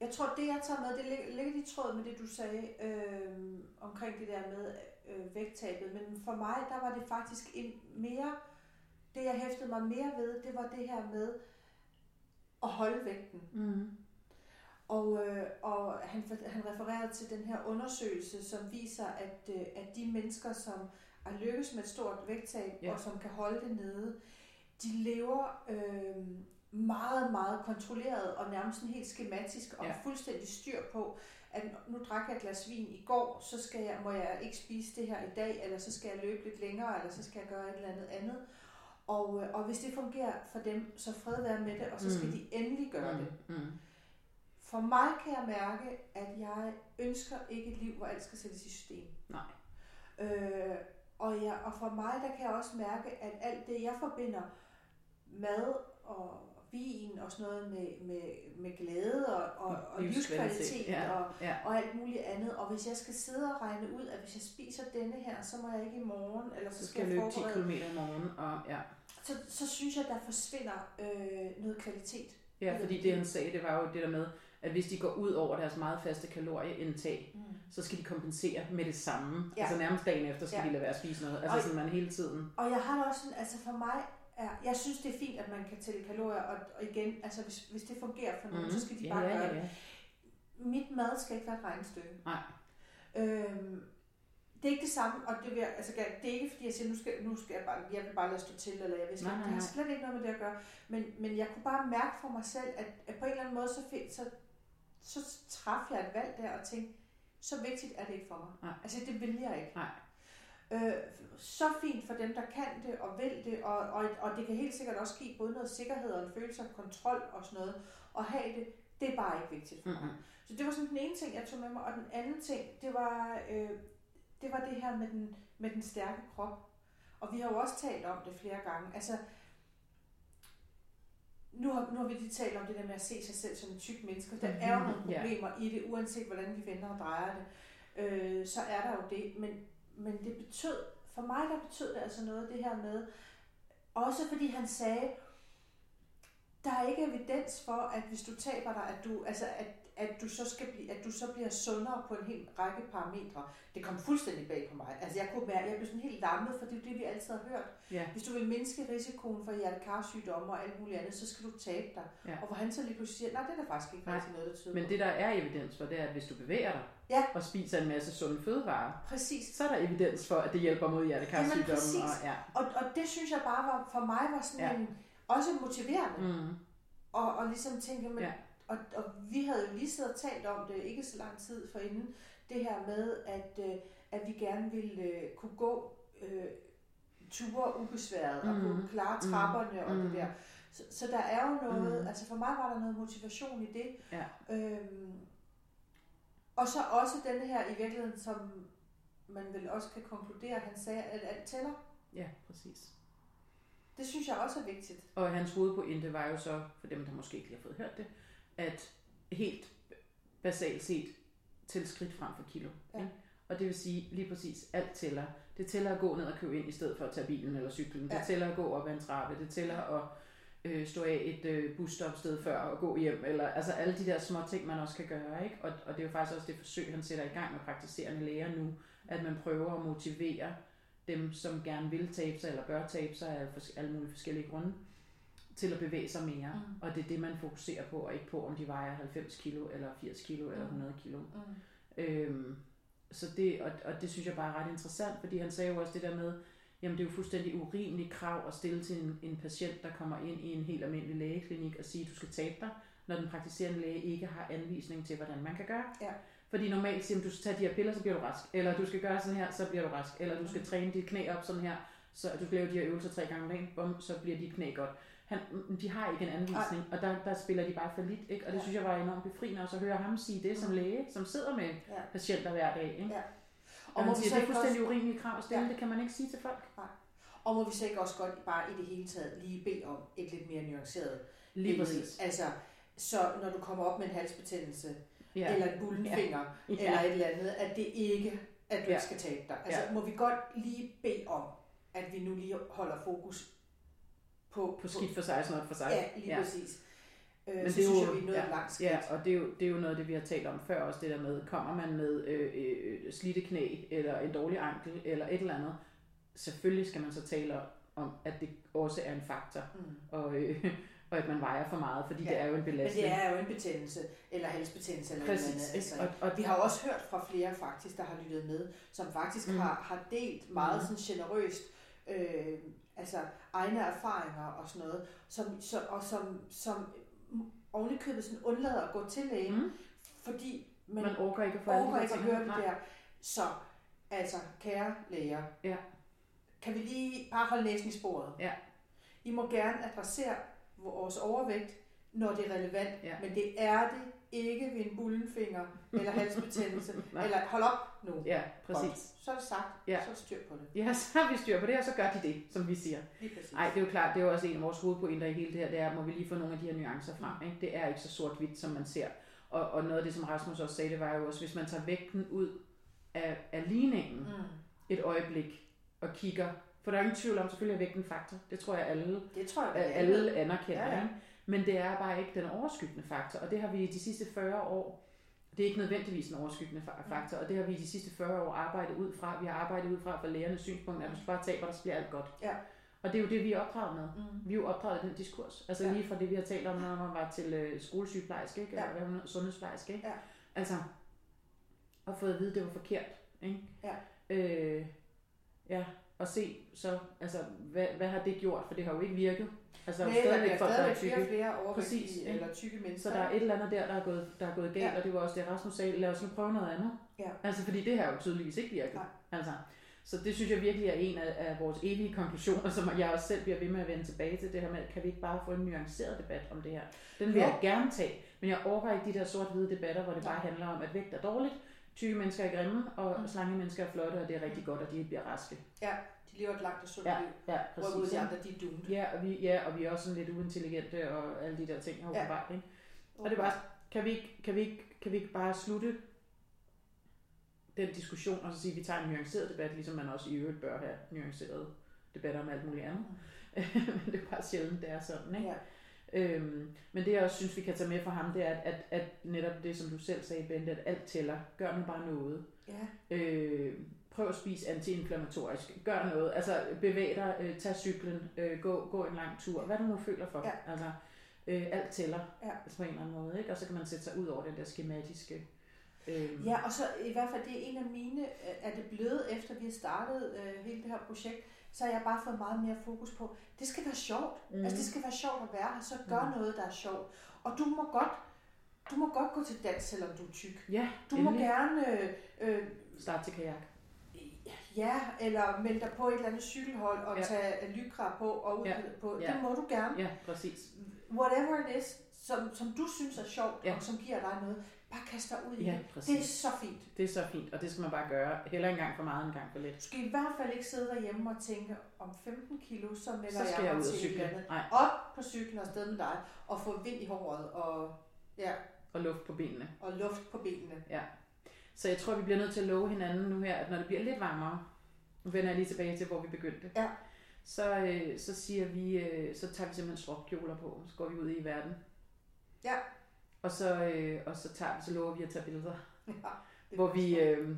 Jeg tror, det jeg tager med, det lig- ligger i tråd med det, du sagde øh, omkring det der med øh, vægttabet. Men for mig, der var det faktisk en mere, det jeg hæftede mig mere ved, det var det her med at holde vægten. Mm. Og, øh, og han, han refererede til den her undersøgelse, som viser, at, øh, at de mennesker, som er lykkes med et stort vægttab, ja. og som kan holde det nede, de lever øh, meget, meget kontrolleret og nærmest sådan helt skematisk og Ja. ja. fuldstændig styr på, at nu drak jeg et glas vin i går, så skal jeg, må jeg ikke spise det her i dag, eller så skal jeg løbe lidt længere, eller så skal jeg gøre et eller andet andet. Og, øh, og hvis det fungerer for dem, så fred være med det, og så skal Mm. de endelig gøre det. Mm. Mm. For mig kan jeg mærke, at jeg ønsker ikke et liv, hvor alt skal sættes i system. Nej. Øh, og, jeg, og for mig, der kan jeg også mærke, at alt det, jeg forbinder mad og vin og sådan noget med, med, med glæde og, og, og livskvalitet Ja. og, ja. og alt muligt andet. Og hvis jeg skal sidde og regne ud, at hvis jeg spiser denne her, så må jeg ikke i morgen, eller så Så skal, skal jeg løbe 10 forberede. km i morgen. Og, ja. Så, så synes jeg, der forsvinder øh, noget kvalitet. ja, fordi det han sagde, det var jo det der med, at hvis de går ud over deres meget faste kalorieindtag, Mm. så skal de kompensere med det samme. Ja. Altså nærmest dagen efter skal Ja. de lade være at spise noget. Altså Og- sådan man hele tiden. Og jeg har det også sådan, altså for mig er, jeg synes det er fint, at man kan tælle kalorier, og, og igen, altså hvis, hvis det fungerer for nogen, mm. så skal de ja, bare ja, gøre ja, det. ja. Mit mad skal ikke være et regnestykke. Nej. Øhm, det er ikke det samme, og det, vil altså, det er ikke fordi, jeg siger, nu skal, nu skal jeg bare, jeg vil bare lade stå til, eller jeg vil Nej, nej, det har slet ikke noget med det at gøre. Men, men jeg kunne bare mærke for mig selv, at, at på en eller anden måde, så, fik, så, så træffede jeg et valg der og tænkte, så vigtigt er det ikke for mig. Nej. Altså det vil jeg ikke. Nej. Øh, så fint for dem, der kan det og vil det, og, og, og det kan helt sikkert også give både noget sikkerhed og en følelse af kontrol og sådan noget. Og have det, det er bare ikke vigtigt for mig. Mm-hmm. Så det var sådan den ene ting, jeg tog med mig. Og den anden ting, det var, øh, det, var det her med den, med den stærke krop. Og vi har jo også talt om det flere gange. Altså, nu har, nu har vi lige talt om det der med at se sig selv som en tyk menneske. Der er jo nogle Mhm, ja. problemer i det, uanset hvordan vi vender og drejer det. Øh, så er der jo det. Men, men det betød, for mig der betød det altså noget, det her med, også fordi han sagde, der er ikke evidens for, at hvis du taber dig, at du, altså at, at du så skal blive, at du så bliver sundere på en hel række parametre. Det kom fuldstændig bag på mig. Altså jeg kunne mærke, jeg blev sådan helt lammet, for det er det, vi altid har hørt. Ja. Hvis du vil mindske risikoen for hjertekarsygdomme og alt muligt andet, så skal du tabe dig. Ja. Og hvor han så lige pludselig siger, nej, det er der faktisk ikke Nej, rigtig noget, der tyder Men det der er evidens for, det er, at hvis du bevæger dig Ja. og spiser en masse sunde fødevarer, Præcis. så er der evidens for, at det hjælper mod hjertekarsygdomme. Og, ja. Og, og det synes jeg bare var, for mig var sådan Ja. en, også motiverende. Mm. Og, og ligesom tænke, men, Ja. og, og vi havde jo lige siddet og talt om det, ikke så lang tid forinden, det her med, at, øh, at vi gerne ville øh, kunne gå øh, ture ubesværet, mm. og kunne klare Mhm. trapperne og Mhm. det der. Så, så der er jo noget, mm. altså for mig var der noget motivation i det. Ja. Øhm, og så også denne her i virkeligheden, som man vel også kan konkludere, han sagde, at alt tæller. ja, præcis. Det synes jeg også er vigtigt. Og hans hovedpointe var jo så, for dem, der måske ikke lige har fået hørt det, at helt basalt set til skridt frem for kilo. Ja. Ikke? Og det vil sige lige præcis, alt tæller. Det tæller at gå ned og købe ind, i stedet for at tage bilen eller cyklen. Ja. Det tæller at gå op ad en trappe. Det tæller at øh, stå af et øh, busstopsted før og gå hjem. Eller, altså alle de der små ting, man også kan gøre. Ikke? Og, og det er jo faktisk også det forsøg, han sætter i gang med praktiserende læger nu, at man prøver at motivere dem, som gerne vil tabe sig eller bør tabe sig af alle mulige forskellige grunde, til at bevæge sig mere. Mm. Og det er det, man fokuserer på, og ikke på, om de vejer 90 kilo, eller 80 kilo, eller Mm. 100 kilo. Mm. Øhm, så det, og, og det synes jeg bare er ret interessant, fordi han sagde jo også det der med, jamen det er jo fuldstændig urimeligt krav at stille til en, en patient, der kommer ind i en helt almindelig lægeklinik og sige, at du skal tabe dig, når den praktiserende læge ikke har anvisning til, hvordan man kan gøre. Ja. Fordi normalt siger man, du skal tage de her piller, så bliver du rask. Eller du skal gøre sådan her, så bliver du rask. Eller du skal træne dit knæ op sådan her, så du skal lave de her øvelser tre gange om dagen, bum, så bliver dit knæ godt. Han, mm, de har ikke en anvisning, og der, der spiller de bare for lidt. Ikke? Og det Ja. synes jeg var enormt befriende også at høre ham sige det som Mm. læge, som sidder med Ja. patienter hver dag. Ikke? Ja. Og må vi siger, så det er ikke fuldstændig også, urimeligt krav at stille, Ja. det kan man ikke sige til folk. og må vi så ikke også godt bare i det hele taget lige bede om et lidt mere nuanceret Lige billede? præcis. Altså, så når du kommer op med en halsbetændelse, Ja. eller en bullen Ja. Ja. eller et eller andet, at det ikke, at du Ja. skal tabe dig. Altså, Ja. må vi godt lige bede om, at vi nu lige holder fokus på, På skidt for sig, sådan noget for sig. Ja, lige ja. præcis. Øh, Men så det er synes jo- jeg, vi er nået ja, langt skridt. Ja, og det er, jo, det er jo noget af det, vi har talt om før også, det der med, kommer man med øh, øh, slidte knæ, eller en dårlig ankel, eller et eller andet, selvfølgelig skal man så tale om, at det også er en faktor, Mm. og, øh, og at man vejer for meget, fordi Ja, det er jo en Men belastning. det er jo en betændelse, eller halsbetændelse, eller Præcis, et eller andet. Altså, Og- og- vi har også hørt fra flere faktisk, der har lyttet med, som faktisk mm. har, har delt meget Mm. sådan generøst øh, altså egne erfaringer og sådan noget, som, så, og som, som ovenikøbet sådan undlader at gå til lægen, Mm. fordi man, Man orker ikke at få der ikke at høre det der. Så, altså, kære læger, Ja. kan vi lige bare holde næsen i sporet? Ja. I må gerne adressere vores overvægt, når det er relevant, Ja. men det er det ikke ved en bullenfinger eller halsbetændelse. Eller hold op nu. Ja, præcis. Godt. Så er det sagt, Ja. så er styr på det. Ja, så har vi styr på det, og så gør de det, som vi siger. Nej, det er jo klart, det er jo også en af vores hovedpointer i hele det her, det er, må vi lige få nogle af de her nuancer frem. Ikke? Det er ikke så sort-hvidt, som man ser. Og, og noget af det, som Rasmus også sagde, det var jo også, hvis man tager vægten ud af, af ligningen Mm. et øjeblik og kigger, for der er ingen tvivl om, selvfølgelig er vægten en faktor. Det tror jeg alle, Det tror jeg, alle, alle anerkender. Ja, ja. Ikke? Men det er bare ikke den overskyggende faktor, og det har vi i de sidste 40 år, det er ikke nødvendigvis en overskyggende Mm. faktor, og det har vi i de sidste 40 år arbejdet ud fra. Vi har arbejdet ud fra fra lægernes synspunkt, at hvis du bare taber så bliver alt godt. Ja. Og det er jo det, vi er opdraget med. Mm. Vi er jo opdraget i den diskurs. Altså Ja. lige fra det, vi har talt om, når man var til øh, skolesygeplejerske, ikke? Ja. Eller hvad sundhedsplejerske, ikke? Ja. Altså, og fået at vide, at det var forkert, ikke? Ja. Øh, ja, og se så, altså, hvad, hvad har det gjort? For det har jo ikke virket. Altså, der er jo stadigvæk folk, der er flere tykke. flere overvægtige Præcis, ikke? eller tykke mennesker. Så der er et eller andet der, der er gået, der er gået galt, Ja. ja. og det var også det, Rasmus sagde, lad os nu prøve noget andet. Ja. Altså, fordi det her er jo tydeligvis ikke virket. Nej. Altså, så det synes jeg virkelig er en af, af vores evige konklusioner, som jeg også selv bliver ved med at vende tilbage til, det her med, kan vi ikke bare få en nuanceret debat om det her? Den vil Jo. jeg gerne tage, men jeg overgår ikke de der sort-hvide debatter, hvor det bare handler om, at vægt er dårligt, tykke mennesker er grimme, og Mm. slange mennesker er flotte, og det er rigtig godt, og de bliver raske. De lever et langt og sundt Ja, liv. ja, Hvorimod præcis. de ikke? andre, de er doomed. Ja, og vi, ja, og vi er også sådan lidt uintelligente og alle de der ting, Ja. åbenbart, ikke? Og det er bare, kan vi ikke, kan vi ikke, kan vi ikke bare slutte den diskussion, og så sige, at vi tager en nuanceret debat, ligesom man også i øvrigt bør have nuancerede debatter om alt muligt andet. men det er bare sjældent, det er sådan, ikke? Ja. Øhm, men det jeg også synes, vi kan tage med fra ham, det er, at, at, at netop det, som du selv sagde, Bente, at alt tæller. Gør nu bare noget. ja. Øh, prøv at spise antiinflammatorisk. Gør noget. Altså bevæg dig, øh, tag cyklen, øh, gå, gå en lang tur. Hvad du nu føler for. Ja. Altså, øh, alt tæller Ja. altså på en eller anden måde. Ikke? Og så kan man sætte sig ud over den der skematiske... Øh, Ja, og så i hvert fald, det er en af mine, øh, er det blevet, efter vi har startet øh, hele det her projekt, så har jeg bare fået meget mere fokus på, det skal være sjovt. Mm. Altså det skal være sjovt at være her, så gør mm. noget, der er sjovt. Og du må godt, du må godt gå til dans, selvom du er tyk. ja, Du må endelig. gerne, øh, øh, Start til kajak. ja, eller melde dig på et eller andet cykelhold og Ja. tage lycra på og ud Ja. på. Ja. Det må du gerne. Ja, præcis. Whatever it is, som, som du synes er sjovt, ja. og som giver dig noget, bare kast dig ud i Ja, det. Det er så fint. Det er så fint, og det skal man bare gøre. Heller en gang for meget, en gang for lidt. Du skal i hvert fald ikke sidde derhjemme og tænke, om 15 kilo, så melder Så skal jeg jeg ud og cykle. Op på cyklen og afsted med dig, og få vind i håret, og, ja, og luft på benene. og luft på benene. Så jeg tror, vi bliver nødt til at love hinanden nu her, at når det bliver lidt varmere, nu vender jeg lige tilbage til, hvor vi begyndte, Ja. så, øh, så siger vi, øh, så tager vi simpelthen stropkjoler på, så går vi ud i verden. Ja. Og så, øh, og så, tager vi, så lover vi at tage billeder, Ja, hvor vi, øh,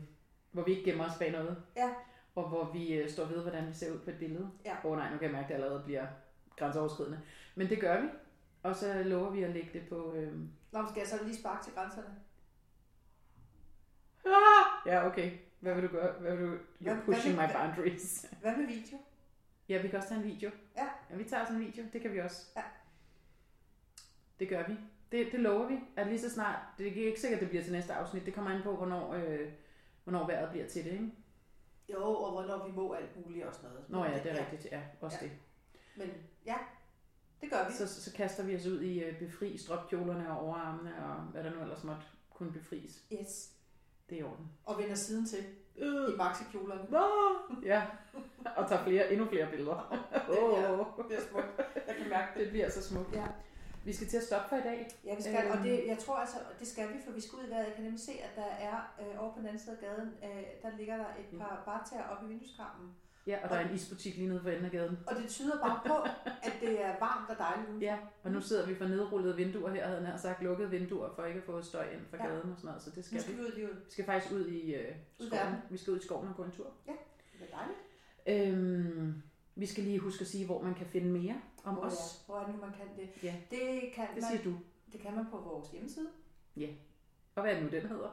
hvor vi ikke gemmer os bag noget. Ja. Og hvor vi øh, står ved, hvordan vi ser ud på et billede. Ja. Åh oh, nej, nu kan jeg mærke, at det allerede bliver grænseoverskridende. Men det gør vi. Og så lover vi at lægge det på... Øh... Nå, skal jeg så lige sparke til grænserne? Ja, okay. Hvad vil du gøre? Hvad vil du... Hvad- You're pushing hvad my boundaries. Hvad med video? Ja, vi kan også tage en video. Ja. ja vi tager sådan en video. Det kan vi også. Ja. Det gør vi. Det, det lover vi, at lige så snart, det er ikke sikkert, det bliver til næste afsnit, det kommer an på, hvornår, øh, hvornår vejret bliver til det, ikke? Jo, og hvornår vi må alt muligt og sådan noget. Nå ja, det er ja. rigtigt, ja, også Ja. det. Men ja, det gør vi. Så, så kaster vi os ud i øh, befri stropkjolerne og overarmene, og hvad der nu ellers måtte kunne befries. Yes. Det er i orden. Og vender siden til Øh. i maxikjolerne. Ja, og tager flere, endnu flere billeder. Åh, Det er smukt. Jeg kan mærke det. det bliver så smukt. Ja. Vi skal til at stoppe for i dag. Ja, vi skal, Øhm. og det, jeg tror altså, det skal vi, for vi skal ud i vejret. Jeg kan nemlig se, at der er øh, over på den anden side af gaden, øh, der ligger der et par bartager oppe i vindueskarmen. Ja, og der er en isbutik lige nede for enden af gaden. Og det tyder bare på, at det er varmt og dejligt udenfor. Ja, og nu sidder vi for nedrullede vinduer her, havde jeg sagt lukkede vinduer, for ikke at få støj ind fra Ja. gaden og sådan noget, så det Nu skal skal vi. ud i livet. Vi skal faktisk ud i øh, Ud skoven. verden. Vi skal ud i skoven og gå en tur. Det er dejligt. Øhm, vi skal lige huske at sige, hvor man kan finde mere om Hvor, os. ja. Hvor er nu, man kan det? Ja. Det kan, Det man, siger du. det kan man på vores hjemmeside. Og hvad er det nu, den hedder?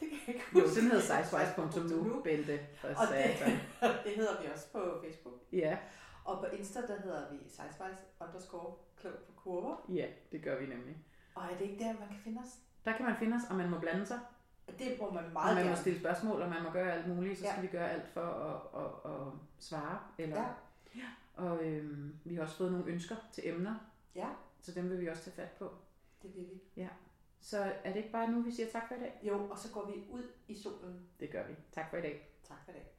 Det kan jeg ikke Jo, huske. den hedder sejsvejs.nu, Bente Og det, det hedder vi også på Facebook. Ja, Og på Insta, der hedder vi sejsvejs underscore klog på kurver. ja, det gør vi nemlig. Og er det ikke der, man kan finde os? Der kan man finde os, og man må blande sig. Det må man Og meget man må gerne. stille spørgsmål, og man må gøre alt muligt, så Ja. skal vi gøre alt for at, at, at svare. Eller, Ja. Og øhm, vi har også fået nogle ønsker til emner, Ja, så dem vil vi også tage fat på. det vil vi. Så er det ikke bare nu, vi siger tak for i dag? Jo, og så går vi ud i solen. Det gør vi. Tak for i dag. Tak for i dag.